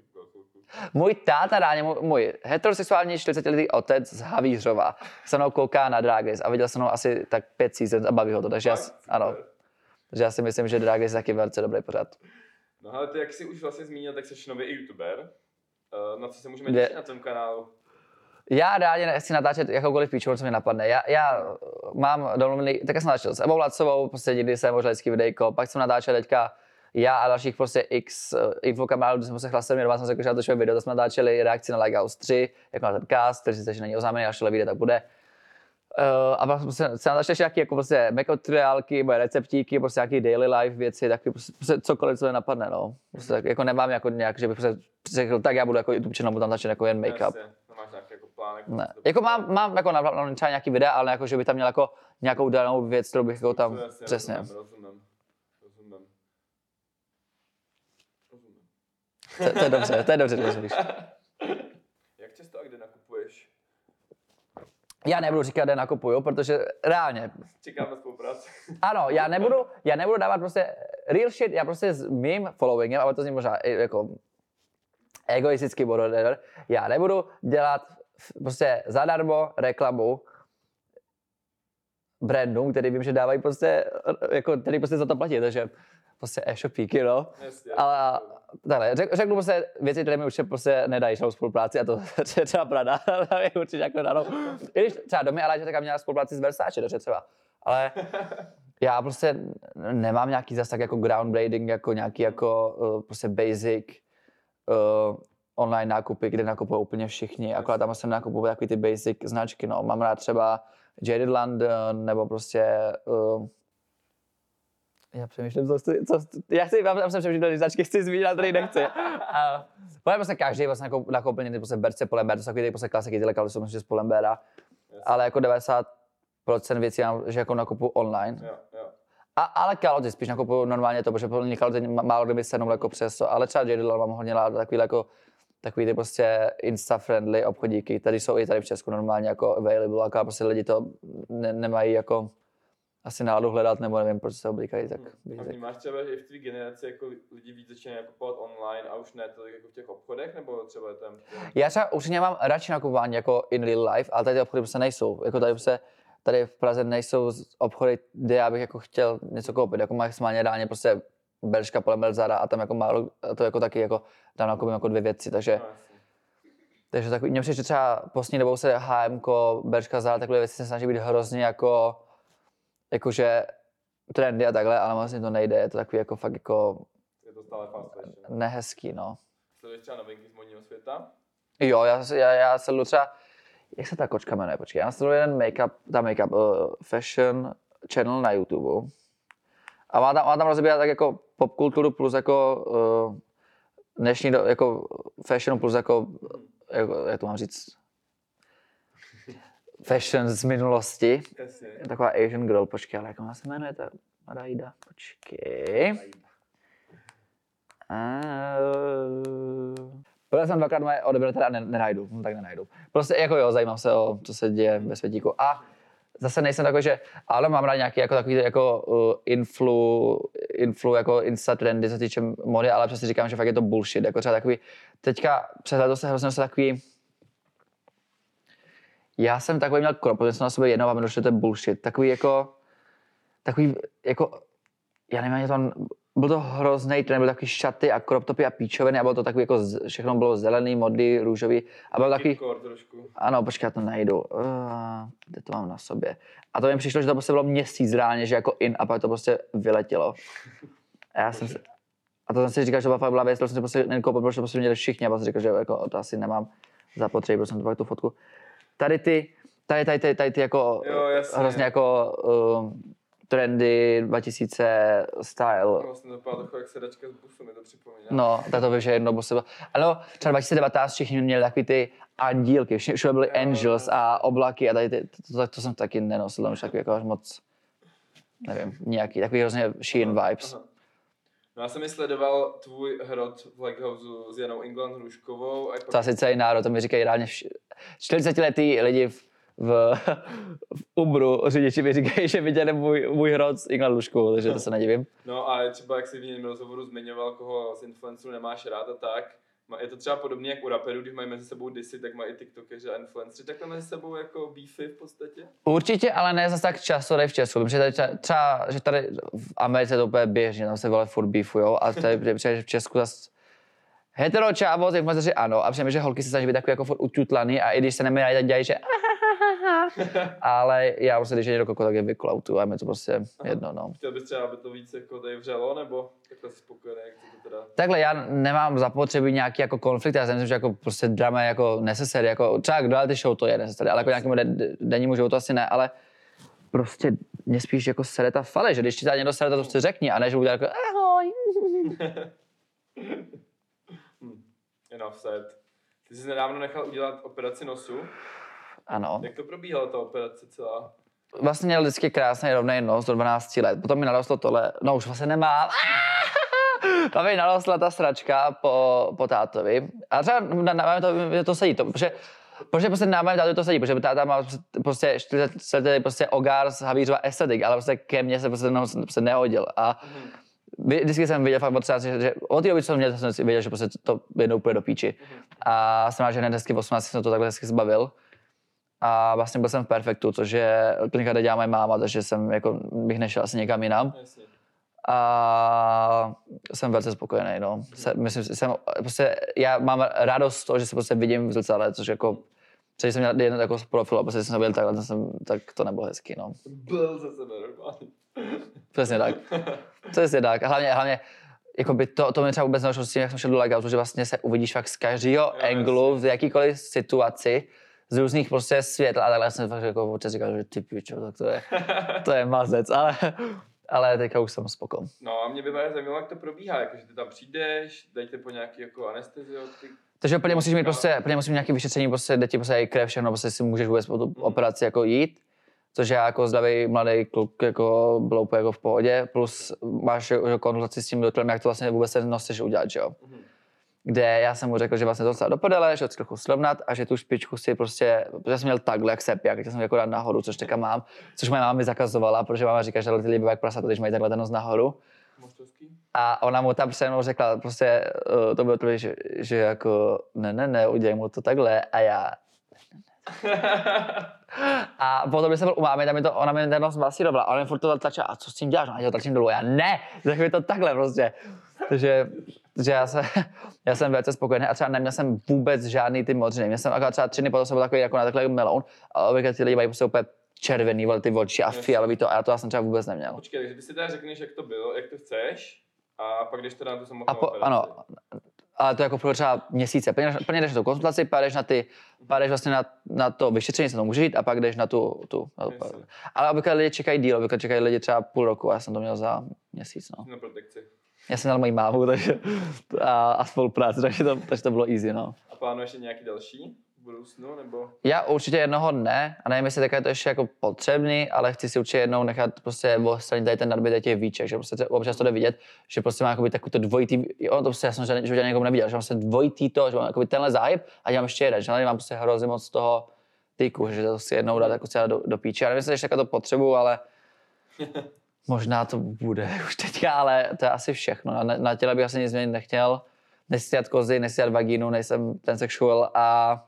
S2: Můj táta ráně, můj, můj heterosexuální 40-letý otec z Havířova se mnou kouká na Drag Race a viděl jsem ho asi tak pět seasons a baví ho to, takže já, ano. Takže já si myslím, že Drag je taky velice dobrý pořád.
S1: No ale ty, jak jsi už vlastně zmínil, tak jsi nový youtuber. Eh, Na co se můžeme těšit na tom kanálu?
S2: Já rádi nechci natáčet jakoukoliv píču, co mi napadne. Já, já mám domluvený, tak jsem natáčel s Evou Lacovou, prostě někdy jsem možná vždycky videjko, pak jsem natáčel teďka já a dalších prostě x uh, infokamarádů, když jsme se chlastali, doma jsem se že natočil video, to jsme natáčeli reakci na Lighthouse 3, jako na ten cast, který si není oznámený, až to vyjde, tak bude. Uh, a pak jsme se natáčeli nějaké jako prostě make tutoriálky, moje receptíky, prostě nějaký daily life věci, taky prostě, prostě cokoliv, co mi napadne, no. Prostě tak, jako nemám jako nějak, že bych prostě řekl, tak já budu jako YouTube channel, budu tam natáčet jako jen make-up.
S1: Jasně, Nemáš nějaký jako plán? Jako
S2: Ne. Jako mám, mám jako naplánovaný třeba nějaký videa, ale jako, že by tam měl jako nějakou danou věc, kterou bych jako tam,
S1: jasně,
S2: přesně.
S1: Rozumím, rozumím. rozumím. Rozumím.
S2: To, to, je dobře, to je dobře, to rozumíš.
S1: Jak často a kde nakupuješ?
S2: Já nebudu říkat, kde nakupuju, protože reálně,
S1: Čekám na spolupráci.
S2: ano, já nebudu, já nebudu dávat prostě real shit, já prostě s mým followingem, ale to zní možná jako egoistický bod, whatever, já nebudu dělat prostě zadarmo reklamu brandům, který vím, že dávají prostě, jako, který prostě za to platí, takže prostě e-shopíky, no.
S1: Jasně.
S2: Ale takhle, řek, řeknu prostě věci, které mi určitě prostě nedají šel spolupráci a to je třeba Prada, tam je určitě jako danou. I když třeba Domy Aláče taká měla spolupráci s Versace, dobře třeba. Ale já prostě nemám nějaký zas tak jako groundbreaking, jako nějaký jako uh, prostě basic uh, online nákupy, kde nakupují úplně všichni, akorát tam jsem nakupuju takový ty basic značky, no. Mám rád třeba Jaded London, nebo prostě uh, já přemýšlím, co, chci- co, já chci, já jsem přemýšlel, že značky chci zmínit, ale tady nechci. A Podle prostě každý vlastně nakou- nakoupil ty prostě berce Polember, to jsou takový ty prostě klasiky, tyhle kaly jsou že z Polembera, ale jako 90% věcí, mám, že jako nakupuju online.
S1: Jo, jo.
S2: A, ale kaloty spíš nakupuju normálně to, protože podle mě kaloty má- málo kdy mi sednou jako přes to, ale třeba Jaded mám hodně rád takový jako takový ty prostě insta-friendly obchodíky, tady jsou i tady v Česku normálně jako available, akorát prostě lidi to ne, nemají jako asi náladu hledat, nebo nevím, proč se to oblíkají, tak bych
S1: A vnímáš třeba, že i v tvý generaci jako lidi víc začínají nakupovat online a už ne tolik jako v těch obchodech, nebo třeba je tam...
S2: Já třeba určitě mám radši nakupování jako in real life, ale tady ty obchody prostě nejsou. Jako tady prostě tady v Praze nejsou obchody, kde já bych jako chtěl něco koupit. Jako maximálně reálně prostě Berška, Polemel, Zara a tam jako málo, to jako taky jako tam nakoupím jako dvě věci, takže,
S1: No,
S2: takže takový, mně přijde, že třeba poslední dobou se H&M, Berška, Zara, takové věci se snaží být hrozně jako, jakože trendy a takhle, ale vlastně to nejde, je to takový jako fakt jako
S1: Je to stále fast fashion.
S2: nehezký, no.
S1: Sleduješ třeba novinky z modního světa?
S2: Jo, já, já, já sleduju třeba, jak se ta kočka jmenuje, počkej, já sleduju jeden make-up, ta make-up uh, fashion channel na YouTube. A má tam, má tam rozebírat tak jako popkulturu plus jako uh, dnešní do, jako fashion plus jako, jako, jak to mám říct, fashion z minulosti.
S1: Jasně.
S2: Taková Asian girl, počkej, ale jak ona se jmenuje, ta Raida, počkej. Byl jsem dvakrát moje odebrali, teda ne, nenajdu, no, tak nenajdu. Prostě jako jo, zajímám se o, co se děje ve světíku. A zase nejsem takový, že, ale mám rád nějaký jako takový jako uh, influ, influ, jako insta trendy, co se týče mody, ale přesně říkám, že fakt je to bullshit, jako třeba takový, teďka přes leto se hrozně se takový, já jsem takový měl krop, protože jsem na sobě jednou a mi došlo, to je bullshit. Takový jako, takový jako, já nevím, ani to, byl to hrozný trend, byl takový šaty a crop topy a píčoviny a bylo to takový jako, z- všechno bylo zelený, modrý, růžový a byl takový, ano, počkej, já to najdu, uh, kde to mám na sobě. A to mi přišlo, že to prostě bylo měsíc reálně, že jako in a pak to prostě vyletělo. A já jsem si, a to jsem si říkal, že to byla fakt byla věc, kterou jsem si prostě nekoupil, protože to prostě měli všichni a pak jsem říkal, že jako to asi nemám zapotřebí, protože jsem to fakt tu fotku. Tady ty, tady, tady, tady, tady ty jako
S1: Jo, jasně.
S2: hrozně jako uh, trendy 2000 style.
S1: Vlastně to vypadá trochu jak sedačka z busu, mi to připomíná.
S2: No, tak to vím, že jedno bylo. Ano, třeba 2019 všichni měli takový ty andílky, všude byly
S1: Jo.
S2: angels a oblaky a tady ty, to, to, to jsem taky nenosil, tam už takový jako až moc, nevím, nějaký, takový hrozně Shein vibes.
S1: Aha. No já jsem i sledoval tvůj hrot v Leghouse s Janou England Hruškovou. A
S2: To asi celý národ, to mi říkají reálně vš- 40 letý lidi v, v, v Ubru, řidiči mi říkají, že viděli můj, můj hrot s Ingla Luškou, takže to se nedivím.
S1: No a třeba jak jsi v jiném rozhovoru zmiňoval, koho z influencerů nemáš rád a tak, Je to třeba podobné jak u raperů, když mají mezi sebou disy, tak mají i tiktokeři a influenceři takhle mezi sebou jako beefy v podstatě.
S2: Určitě, ale ne zase tak často tady v Česku. Protože tady třeba- třeba, že tady v Americe to úplně běžně, tam se vole furt beefujou a tady v Česku zase hetero čávo, influenceři ano, a přijde, že holky se snaží být takový jako furt ututlaný a i když se nemají tak dělají, že ale já prostě, když je někdo koko, tak je vyklautu a mi to prostě jedno, no.
S1: Chtěl bys třeba, aby to víc jako tady vřelo, nebo takhle jsi spokojený, jak to teda...
S2: Takhle já nemám zapotřebí nějaký jako konflikt, já si myslím, že jako prostě drama je jako necessary, jako třeba k reality show to je necessary, ale jako nějakému de- dennímu životu asi ne, ale prostě mě spíš jako sere ta fale, že když ti tady někdo sere, to prostě řekni a ne, že udělá jako ahoj.
S1: Enough said. Ty jsi nedávno nechal udělat operaci nosu.
S2: Ano.
S1: Jak to probíhala ta operace celá?
S2: Vlastně měl vždycky krásný rovný nos do 12 let, potom mi narostlo tohle, no už vlastně nemám. Tam mi narostla ta sračka po, po tátovi. A třeba na, na, to, to sedí, to, protože Protože prostě na mém tátu to sedí, protože táta má prostě 40 letý prostě ogár z Havířova estetik, ale prostě ke mně se prostě, no, prostě nehodil. A vy- vždycky jsem viděl fakt od 13, že, od té doby, co jsem měl, jsem si věděl, že prostě to jednou půjde do píči. A jsem rád, že hned hezky v 18 jsem to takhle hezky zbavil. A vlastně byl jsem v Perfektu, což je klinika, kde dělá moje máma, takže jsem jako, bych nešel asi někam jinam. A jsem velice spokojený, no. Se, myslím, jsem, prostě, já mám radost z toho, že se prostě vidím v zrcadle, což jako, když jsem měl jeden jako z profilu, a prostě jsem byl takhle, tak, jsem, tak to nebylo hezký, no.
S1: Byl ze sebe normálně.
S2: Přesně tak. Přesně tak. A hlavně, hlavně jako by to, to mi třeba vůbec nedošlo s tím, jak jsem šel do legoutu, že vlastně se uvidíš fakt z každého anglu, v jakýkoliv situaci, z různých prostě světl a takhle jsem fakt jako občas říkal, že ty pičo, tak to je, to je mazec, ale, ale teďka už jsem spoko.
S1: No a mě by právě zajímalo, jak to probíhá, jako, že ty tam přijdeš, dejte po nějaký jako anesteziotik.
S2: Takže úplně musíš mít prostě, úplně musíš mít nějaké vyšetření, prostě jde ti prostě i krev, všechno, prostě si můžeš vůbec po tu operaci jako jít. Což já jako zdravý mladý kluk jako bylo úplně jako v pohodě, plus máš jako konzultaci s tím doktorem, jak to vlastně vůbec ten nos chceš udělat, že jo. Kde já jsem mu řekl, že vlastně to docela do že ho trochu srovnat a že tu špičku si prostě, protože jsem měl takhle jak sepia, tak jsem jako dát nahoru, což teďka mám, což moje máma mi zakazovala, protože máma říká, že lidi bývají jak prasata, když mají takhle ten nos nahoru. A ona mu tam přede mnou řekla, prostě uh, to bylo to, že, že jako ne, ne, ne, udělej mu to takhle a já. A potom, když jsem byl u mámy, tam mi to, ona mi ten nos masírovala a ona mi furt to tlačila, a co s tím děláš? No, já to tlačím dolů, a já ne, tak mi to takhle prostě. Takže, takže já, se, já jsem velice spokojený a třeba neměl jsem vůbec žádný ty modřiny. Měl jsem třeba tři dny potom jsem byl takový jako na takhle meloun a obvykle ty lidi mají prostě úplně červený, ty oči a fialový to a já to já jsem třeba vůbec neměl.
S1: Počkej, takže ty si teda řekneš, jak to bylo, jak to chceš, a pak jdeš teda na tu
S2: A
S1: samotnou
S2: po,
S1: operaci.
S2: ano, ale to jako pro třeba měsíce. Plně, plně jdeš na tu konzultaci, pak jdeš na ty, pak jdeš vlastně na, na to vyšetření, co to může jít, a pak jdeš na tu, tu na tu. Ale obvykle lidi čekají díl, obvykle čekají lidi třeba půl roku, a já jsem to měl za měsíc, no.
S1: Na protekci.
S2: Já jsem měl moji mámu, takže, a, a spolupráci, takže to, takže to bylo easy, no.
S1: A plánuješ ještě nějaký další v budoucnu, nebo?
S2: Já určitě jednoho dne, a nevím, jestli teďka je to ještě jako potřebný, ale chci si určitě jednou nechat prostě odstranit tady ten nadbytek těch víček, že prostě občas to jde vidět, že prostě má jakoby takový to dvojitý, ono to prostě já jsem žádný, životě někomu neviděl, že mám prostě dvojitý to, že mám jakoby tenhle záhyb a dělám ještě jeden, že mám prostě hrozně moc toho tyku, že to si jednou dát jako do, do píče. Já nevím, jestli ještě to potřebu, ale možná to bude už teďka, ale to je asi všechno. Na, na těle bych asi nic změnit nechtěl. Nechci dělat kozy, nechci dělat vagínu, nejsem ten sexual a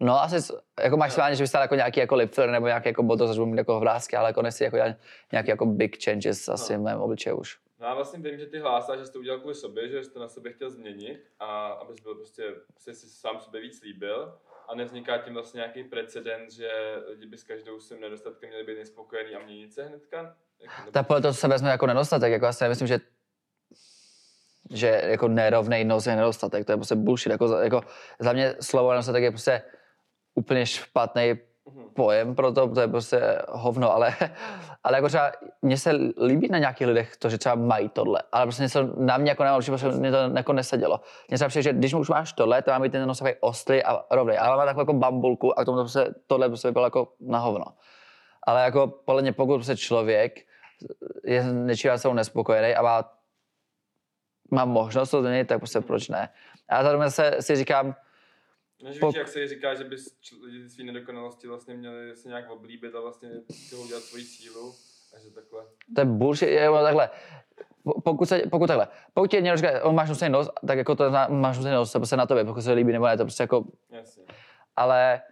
S2: No asi, jako maximálně, že bys jako nějaký jako lip filler nebo nějaký jako botox, že budu mít jako vrázky, ale jako nechci jako dělat nějaký jako big changes asi
S1: No.
S2: v mém obličeji už.
S1: No já vlastně vím, že ty hlásáš, že jsi to udělal kvůli sobě, že jsi to na sebe chtěl změnit a abys byl prostě, jsi si sám sobě víc líbil a nevzniká tím vlastně nějaký precedent, že lidi by s každou svým nedostatkem měli být nespokojený a měnit se hnedka? Jako,
S2: Tak co se vezme jako nedostatek, jako já si myslím, že že jako nerovnej nos je nedostatek, to je prostě bullshit, jako, jako za mě slovo nedostatek je prostě úplně špatný. Pojem pro to, to je prostě hovno, ale, ale jako třeba mně se líbí na nějakých lidech to, že třeba mají tohle, ale prostě něco na mě jako nemám, prostě mě to jako nesedělo. Mně třeba přijde, že když už máš tohle, to má být ten nos ostrý a rovný, ale má takovou jako bambulku a k tomu to prostě, tohle prostě vypadalo jako na hovno. Ale jako podle mě, pokud prostě člověk je něčím sebou nespokojený a má, má možnost to změnit, tak prostě proč ne. A zároveň se si říkám,
S1: Než
S2: Pok-
S1: víš, jak se říká, že čl- lidi svý nedokonalosti vlastně měli se nějak oblíbit a vlastně udělat svoji sílu a že takhle.
S2: to je bullshit, je, ono takhle. po- pokud, se, pokud takhle, pokud ti někdo říká, on máš nosný nos, tak jako to zna- máš nosný nos, to prostě na tobě, pokud se líbí nebo ne, to prostě jako,
S1: Jasně.
S2: ale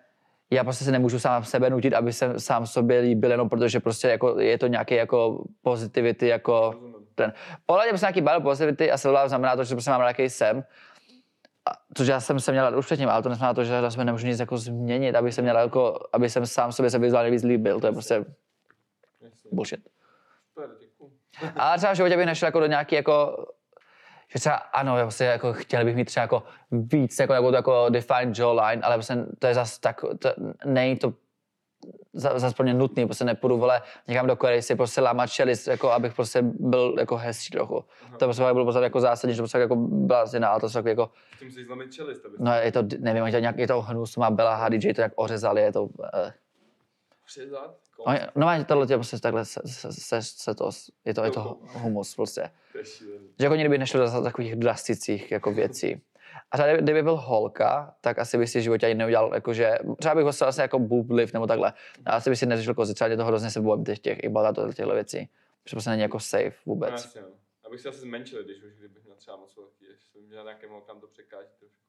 S2: já prostě si nemůžu sám sebe nutit, aby se sám sobě líbil, jenom protože prostě jako je to nějaký jako positivity, jako
S1: Rozumím.
S2: ten. Podle mě prostě nějaký body positivity a self znamená to, že prostě mám rád, jaký jsem. A, což já jsem se měl rád už předtím, ale to neznamená to, že jsem nemůžu nic jako změnit, aby jsem měl jako, aby jsem sám sobě se vizuálně víc líbil. To je prostě bullshit. Ale třeba v životě bych nešel jako do nějaký jako že třeba ano, já prostě jako chtěl bych mít třeba jako víc jako, jako, jako defined jawline, ale prostě to je zase tak, to, není to za- zase nutný, prostě nepůjdu vole někam do Koreji si prostě lámat čelist, jako abych prostě byl jako hezčí trochu.
S1: Aha.
S2: To prostě bylo prostě jako zásadní, že to prostě jako byla změna, ale to jsou jako,
S1: tím si zlomit čelist, aby
S2: no je to, nevím, je to nějak, je to hnus, má Bella Hadidži, to jak ořezali, je to, oni, no má tohle tě prostě takhle se, se, se, se, to, je to, je to humus prostě. Že jako kdyby nešlo do takových drastických jako věcí. A třeba kdyby- byl holka, tak asi bych si v životě ani neudělal, jakože, třeba bych ho vlastně jako boob lift nebo takhle. A asi bych si neřešil kozy, třeba to hrozně se bojím těch, těch ibalá těchto věcí. Že prostě není jako safe
S1: No,
S2: vůbec.
S1: jasně, no. Abych si asi zmenšil, když už kdybych měl třeba moc velký, jsem měl nějakým holkám to překáží trošku.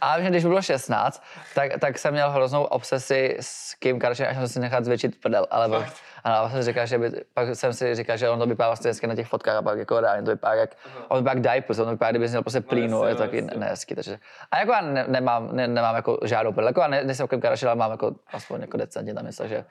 S2: A vím, že když bylo 16, tak, tak jsem měl hroznou obsesi s Kim Kardashian, až jsem si nechat zvětšit prdel. Ale
S1: Fakt?
S2: ano, a pak jsem říkal, že by, pak jsem si říkal, že on to vypadá vlastně hezky na těch fotkách a pak jako reálně to vypadá jak,
S1: Aha.
S2: on vypadá jak diapers, on vypadá, kdyby měl prostě plínu,
S1: jasně,
S2: je to
S1: no,
S2: taky
S1: jasně.
S2: nehezký, takže. A jako já ne, nemám, ne, nemám jako žádnou prdel, jako já ne, nejsem Kim Kardashian, ale mám jako aspoň jako decentně tam něco, že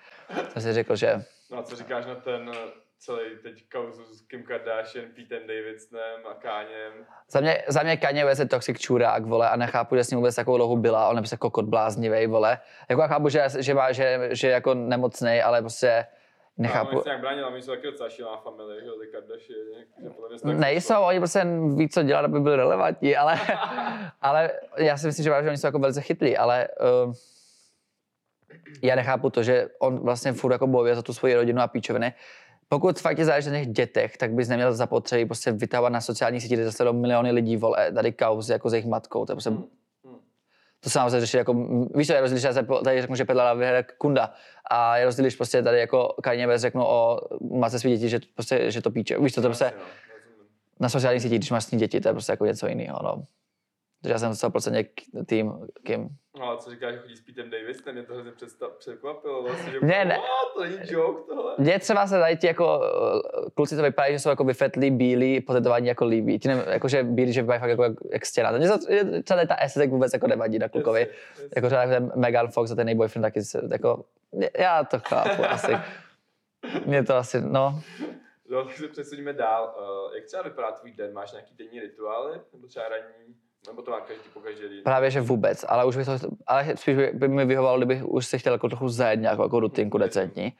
S2: jsem si řekl, že
S1: No a co říkáš na ten celý teď kauzu s Kim Kardashian, Petem Davidsonem a Káněm?
S2: za mě, za mě Kanye West je toxic čurák, vole, a nechápu, že s ním vůbec takovou dlouho byla, on je prostě kokot bláznivý, vole. Jako já chápu, že, že, má, že, že je jako nemocný, ale prostě nechápu.
S1: No, nějak bránil, oni jsou taky docela šílená familie, že ty Kardashian, tak
S2: Nejsou, oni prostě ví, co dělat, aby byli relevantní, ale, ale já si myslím, že, že oni jsou jako velice chytrý, ale uh, já nechápu to, že on vlastně furt jako bojuje za tu svoji rodinu a píčoviny. Pokud fakt je záleží na těch dětech, tak bys neměl zapotřebí prostě vytávat na sociální síti, kde zase do miliony lidí, vole, tady kauzy jako s jejich matkou, to je prostě
S1: Hmm, hmm.
S2: to se nám řešit jako, víš co, je rozdíl, po- tady řeknu, že Pedala vyhraje Kunda a je rozdíl, když prostě tady jako Kanye West řeknu o matce svých dětí, že, prostě, že to píče. Víš co, to prostě na sociálních sítích, když máš s ní děti, to je prostě jako něco jiného, no. Takže já jsem 100% k- tým Kim.
S1: No ale co říkáš, že chodí s Petem Davidsonem, mě to hrozně překvapilo vlastně, že
S2: Ne, ne.
S1: "What? to není joke tohle.
S2: Mně třeba se tady ti jako eh, kluci, co vypadají, že jsou jako vyfetlí, bílí, potetování jako líbí. Ti ne, jakože bílí, že vypadají fakt jako, jak, jak stěna. To mě je- třeba tady ta estetik vůbec jako nevadí na klukovi.
S1: Jasně, jasně.
S2: Jako třeba ten Megan Fox a ten její boyfriend taky se, jako, já to chápu asi. Mě to asi, no.
S1: No, tak se přesuníme dál. Uh, jak třeba vypadá tvůj den? Máš nějaký denní rituály? Nebo třeba ranní? Nebo to má každý po každý den?
S2: Právě, že vůbec, ale už bych to, ale spíš by, by mi vyhovovalo, kdybych už si chtěl jako trochu zajet nějakou jako rutinku decentní.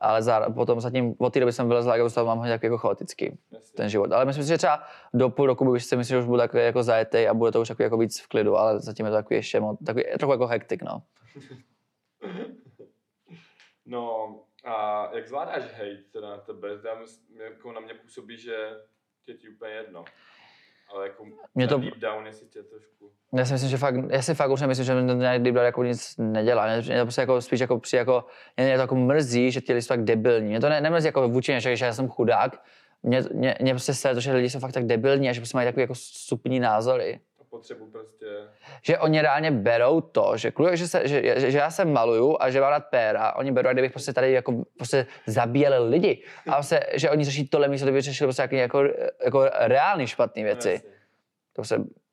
S2: Ale za, potom zatím od té doby jsem vylezl, jako toho mám hodně jako chaotický
S1: jasně.
S2: ten život. Ale myslím si, že třeba do půl roku bych si myslím, že už budu takový jako zajetý a bude to už jako víc v klidu, ale zatím je to takový ještě mo- takový, trochu jako hektik, no.
S1: No a jak zvládáš hate teda na tebe? Já myslím, jako na mě působí, že tě ti úplně jedno. Ale jako
S2: Mě to-
S1: deep down, jestli tě trošku...
S2: Já si myslím, že fakt, já si fakt už nemyslím, že mě to nějak deep down jako nic nedělá. Mě, to prostě jako spíš jako při jako, mě, to jako mrzí, že ti lidi jsou tak debilní. Mě to ne, nemrzí jako vůči mě, že že já jsem chudák. Mě, mě, mě prostě se to, že lidi jsou fakt tak debilní a že prostě mají takové jako stupní názory.
S1: A potřebu prostě...
S2: že oni reálně berou to, že, kvůli, že, se, že, že, že, já se maluju a že mám rád péra, oni berou, kdybych prostě tady jako prostě zabíjel lidi. A prostě, že oni řeší tohle místo, kdyby řešili prostě jako, jako, jako reálný špatné věci.
S1: Jasně.
S2: To se,
S1: A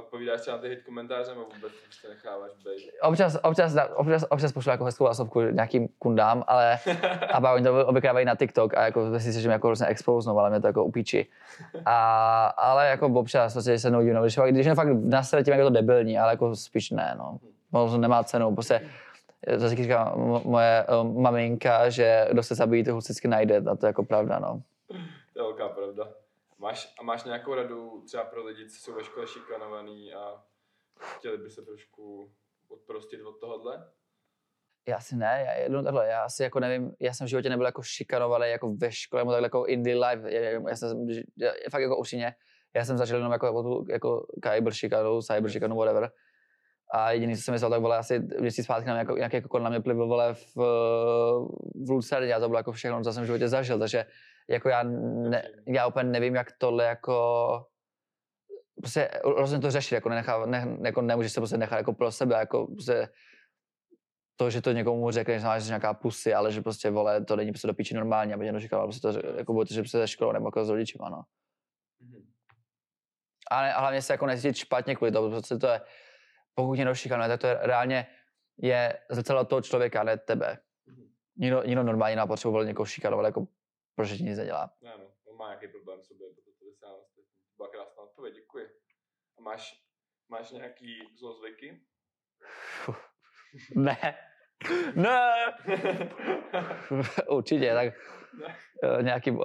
S1: odpovídáš třeba na ty hate komentáře, nebo vůbec prostě necháváš být?
S2: občas, občas, občas, občas pošlu jako hezkou hlasovku nějakým kundám, ale a pak oni to obvykle na TikTok a jako myslím si, že mě jako hrozně expouznou, ale mě to jako upíči. A, ale jako občas, prostě, se nudím, no, když, když je fakt nasrat tím, jak je to debilní, ale jako spíš ne, no. Ono to nemá cenu, prostě to taky říká mo- moje um, maminka, že kdo se zabíjí, to vždycky najde, a to je jako pravda, no.
S1: To je velká pravda. Máš, a máš nějakou radu třeba pro lidi, co jsou ve škole šikanovaný a chtěli by se trošku odprostit od tohohle?
S2: Já asi ne, já, jednou takhle, já asi jako nevím, já jsem v životě nebyl jako šikanovaný jako ve škole, nebo takhle jako in the life, já, já, jsem, já, fakt jako upřímně, já jsem začal jenom jako, jako, jako cyber šikanu, cyber šikanu, whatever. A jediný, co jsem myslel, tak vole asi měsíc zpátky na mě, jako, nějaký jako na mě plivl, vole, v, v Lucerně a to bylo jako všechno, co jsem v životě zažil, takže jako já, ne, já úplně nevím, jak tohle jako prostě rozhodně to řešit, jako, nenechá, ne, jako nemůžeš se prostě nechat jako pro sebe, jako prostě to, že to někomu řekne, že máš nějaká pusy, ale že prostě, vole, to není prostě do píči normálně, aby někdo říkal, prostě to, jako to, že prostě ze školou nebo jako s rodičima, no.
S1: Mhm.
S2: A, ne, a hlavně se jako necítit špatně kvůli tomu, protože to je, pokud někdo šikanuje, tak to je reálně je zrcadlo toho člověka, ne tebe.
S1: Mhm.
S2: Nikdo, nikdo normálně vole někoho šikanovat, jako protože ti nic nedělá.
S1: Ne, no, on má nějaký problém sobě, proto to vysává ostatní. To byla krásná odpověď, děkuji. A máš, máš nějaký zlozvyky?
S2: Ne. Ne. Určitě, tak uh, nějaký uh,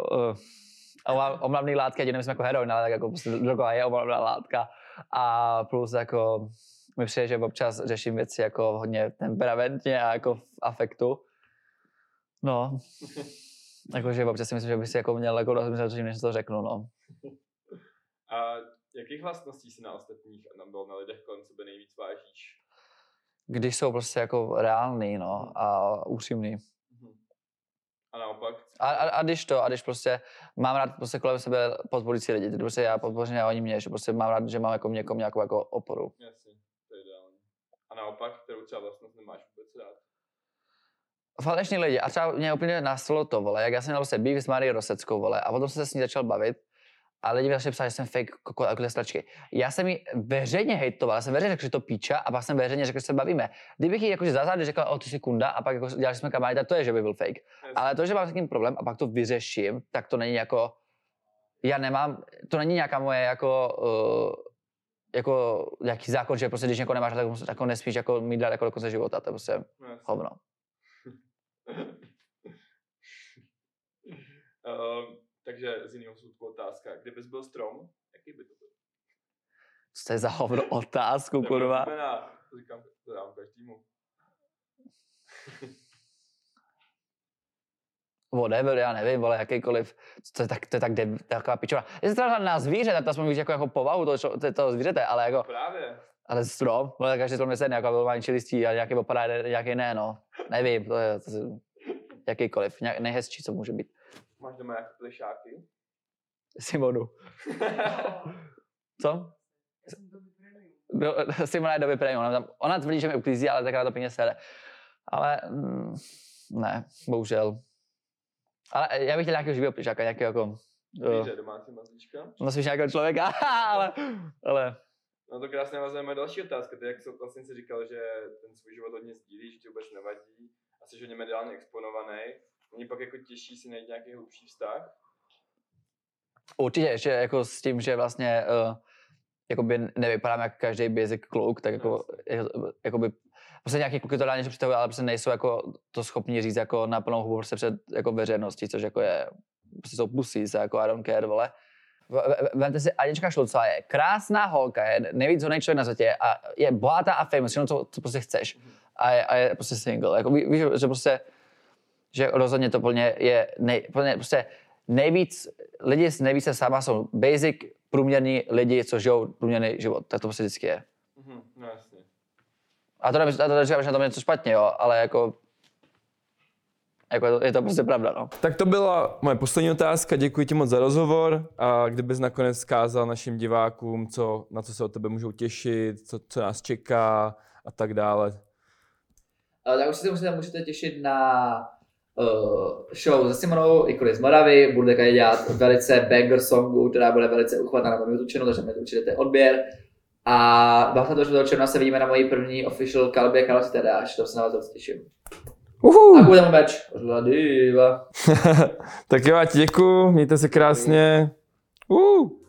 S2: omlav- omlavný látka, ať nemyslím jako heroin, ale tak jako prostě droga je omlavná látka. A plus jako mi přijde, že občas řeším věci jako hodně temperamentně a jako v afektu. No. Jakože občas si myslím, že by si jako měl jako rozmyslet než to řeknu, no.
S1: A jakých vlastností si na ostatních a nebo na lidech kolem sebe nejvíc vážíš?
S2: Když jsou prostě jako reální, no, a upřímný.
S1: Mhm. A naopak?
S2: A, a, a, když to, a když prostě mám rád prostě kolem sebe podporující lidi, tedy prostě já podpořím a oni mě, že prostě mám rád, že mám jako někomu nějakou jako oporu.
S1: Jasně, to je ideální. A naopak, kterou třeba vlastnost nemáš
S2: Faleční lidi, a třeba mě úplně nastalo to, vole, jak já jsem měl prostě býv s Marí Roseckou, vole, a potom jsem se s ní začal bavit a lidi mi začali psát, že jsem fake koko a stračky. Já jsem jí veřejně hejtoval, já jsem veřejně řekl, že to píča a pak jsem veřejně řekl, že se bavíme. Kdybych jí jakože za zády řekl, o ty jsi kunda a pak jako dělali jsme kamarádi, tak to je, že by byl fake. Ale to, že mám s tím problém a pak to vyřeším, tak to není jako, já nemám, to není nějaká moje jako, uh, jako nějaký zákon, že prostě když někoho nemáš, tak musíš- jako nesmíš jako mít dát jako do konce života, to je prostě
S1: No, jasně.
S2: hovno.
S1: Ehm, takže z jiného soudku otázka. Kdybys byl strom, jaký by to byl?
S2: Co to je za hovno otázku,
S1: To
S2: kurva?
S1: znamená, to říkám, to dám každému.
S2: Whatever, já nevím, vole, jakýkoliv, to je, tak, to je tak deb, taková pičovina. Jestli třeba na zvíře, tak to aspoň víš jako, jako povahu toho, čo- toho zvířete, ale jako,
S1: Právě.
S2: ale strom, vole, každý strom je stejný, jako volvání listí a nějaký opadá, nějaký ne, no. Nevím, to je, to je jakýkoliv, nějak, nejhezčí, co může být.
S1: Máš doma nějaké plišáky?
S2: Simonu. Co? Do, Simona je doby premium. Ona, tam, ona tvrdí, že mi uklízí, ale takrát to pěkně sere. Ale mm, ne, bohužel. Ale já bych chtěl nějakého živého plišáka, nějakého jako...
S1: Zvíře, domácí mazlíčka?
S2: no spíš nějakého člověka, ale, ale
S1: No to krásně navazuje moje další otázka. Ty jak jsi, vlastně si říkal, že ten svůj život hodně sdílíš, že ti vůbec nevadí a jsi hodně mediálně exponovaný. Není pak jako těžší si najít nějaký hlubší vztah?
S2: určitě ještě jako s tím, že vlastně uh, jakoby nevypadám jak každý basic kluk, tak jako, jako- jakoby, prostě nějaký kluky to dá něco představují, ale prostě nejsou jako to schopni říct jako na plnou hubu prostě před jako veřejností, což jako je, prostě jsou pusí, se jako I don't care, vole. Vemte si, Anička Šulcová je krásná holka, je nejvíc hodný člověk na světě a je bohatá a famous, všechno, co, co prostě chceš. A je, a je prostě single. Jako, ví- víš, že prostě, že rozhodně to plně je nej, plně, prostě nejvíc, lidi s nejvíce sama jsou basic, průměrní lidi, co žijou průměrný život. Tak to prostě vždycky je.
S1: Mhm, no jasně.
S2: A to neříkám, že na tom je něco špatně, jo, ale jako, jako je, to, je to prostě pravda, no.
S4: Tak to byla moje poslední otázka, děkuji ti moc za rozhovor a kdybys nakonec zkázal našim divákům, co, na co se od tebe můžou těšit, co, co nás čeká a tak dále.
S2: Tak už se můžete, můžete těšit na show se Simonou, i z Moravy, bude tady dělat velice banger songu, která bude velice uchvatná na mém YouTube channelu, takže mi určitě odběr. A 24. června se vidíme na mojí první official kalbě Karol Tedáš, to se na vás moc těším.
S4: Uhu.
S2: A bude tam meč.
S4: Tak jo, já ti děkuju, mějte se krásně. Uh.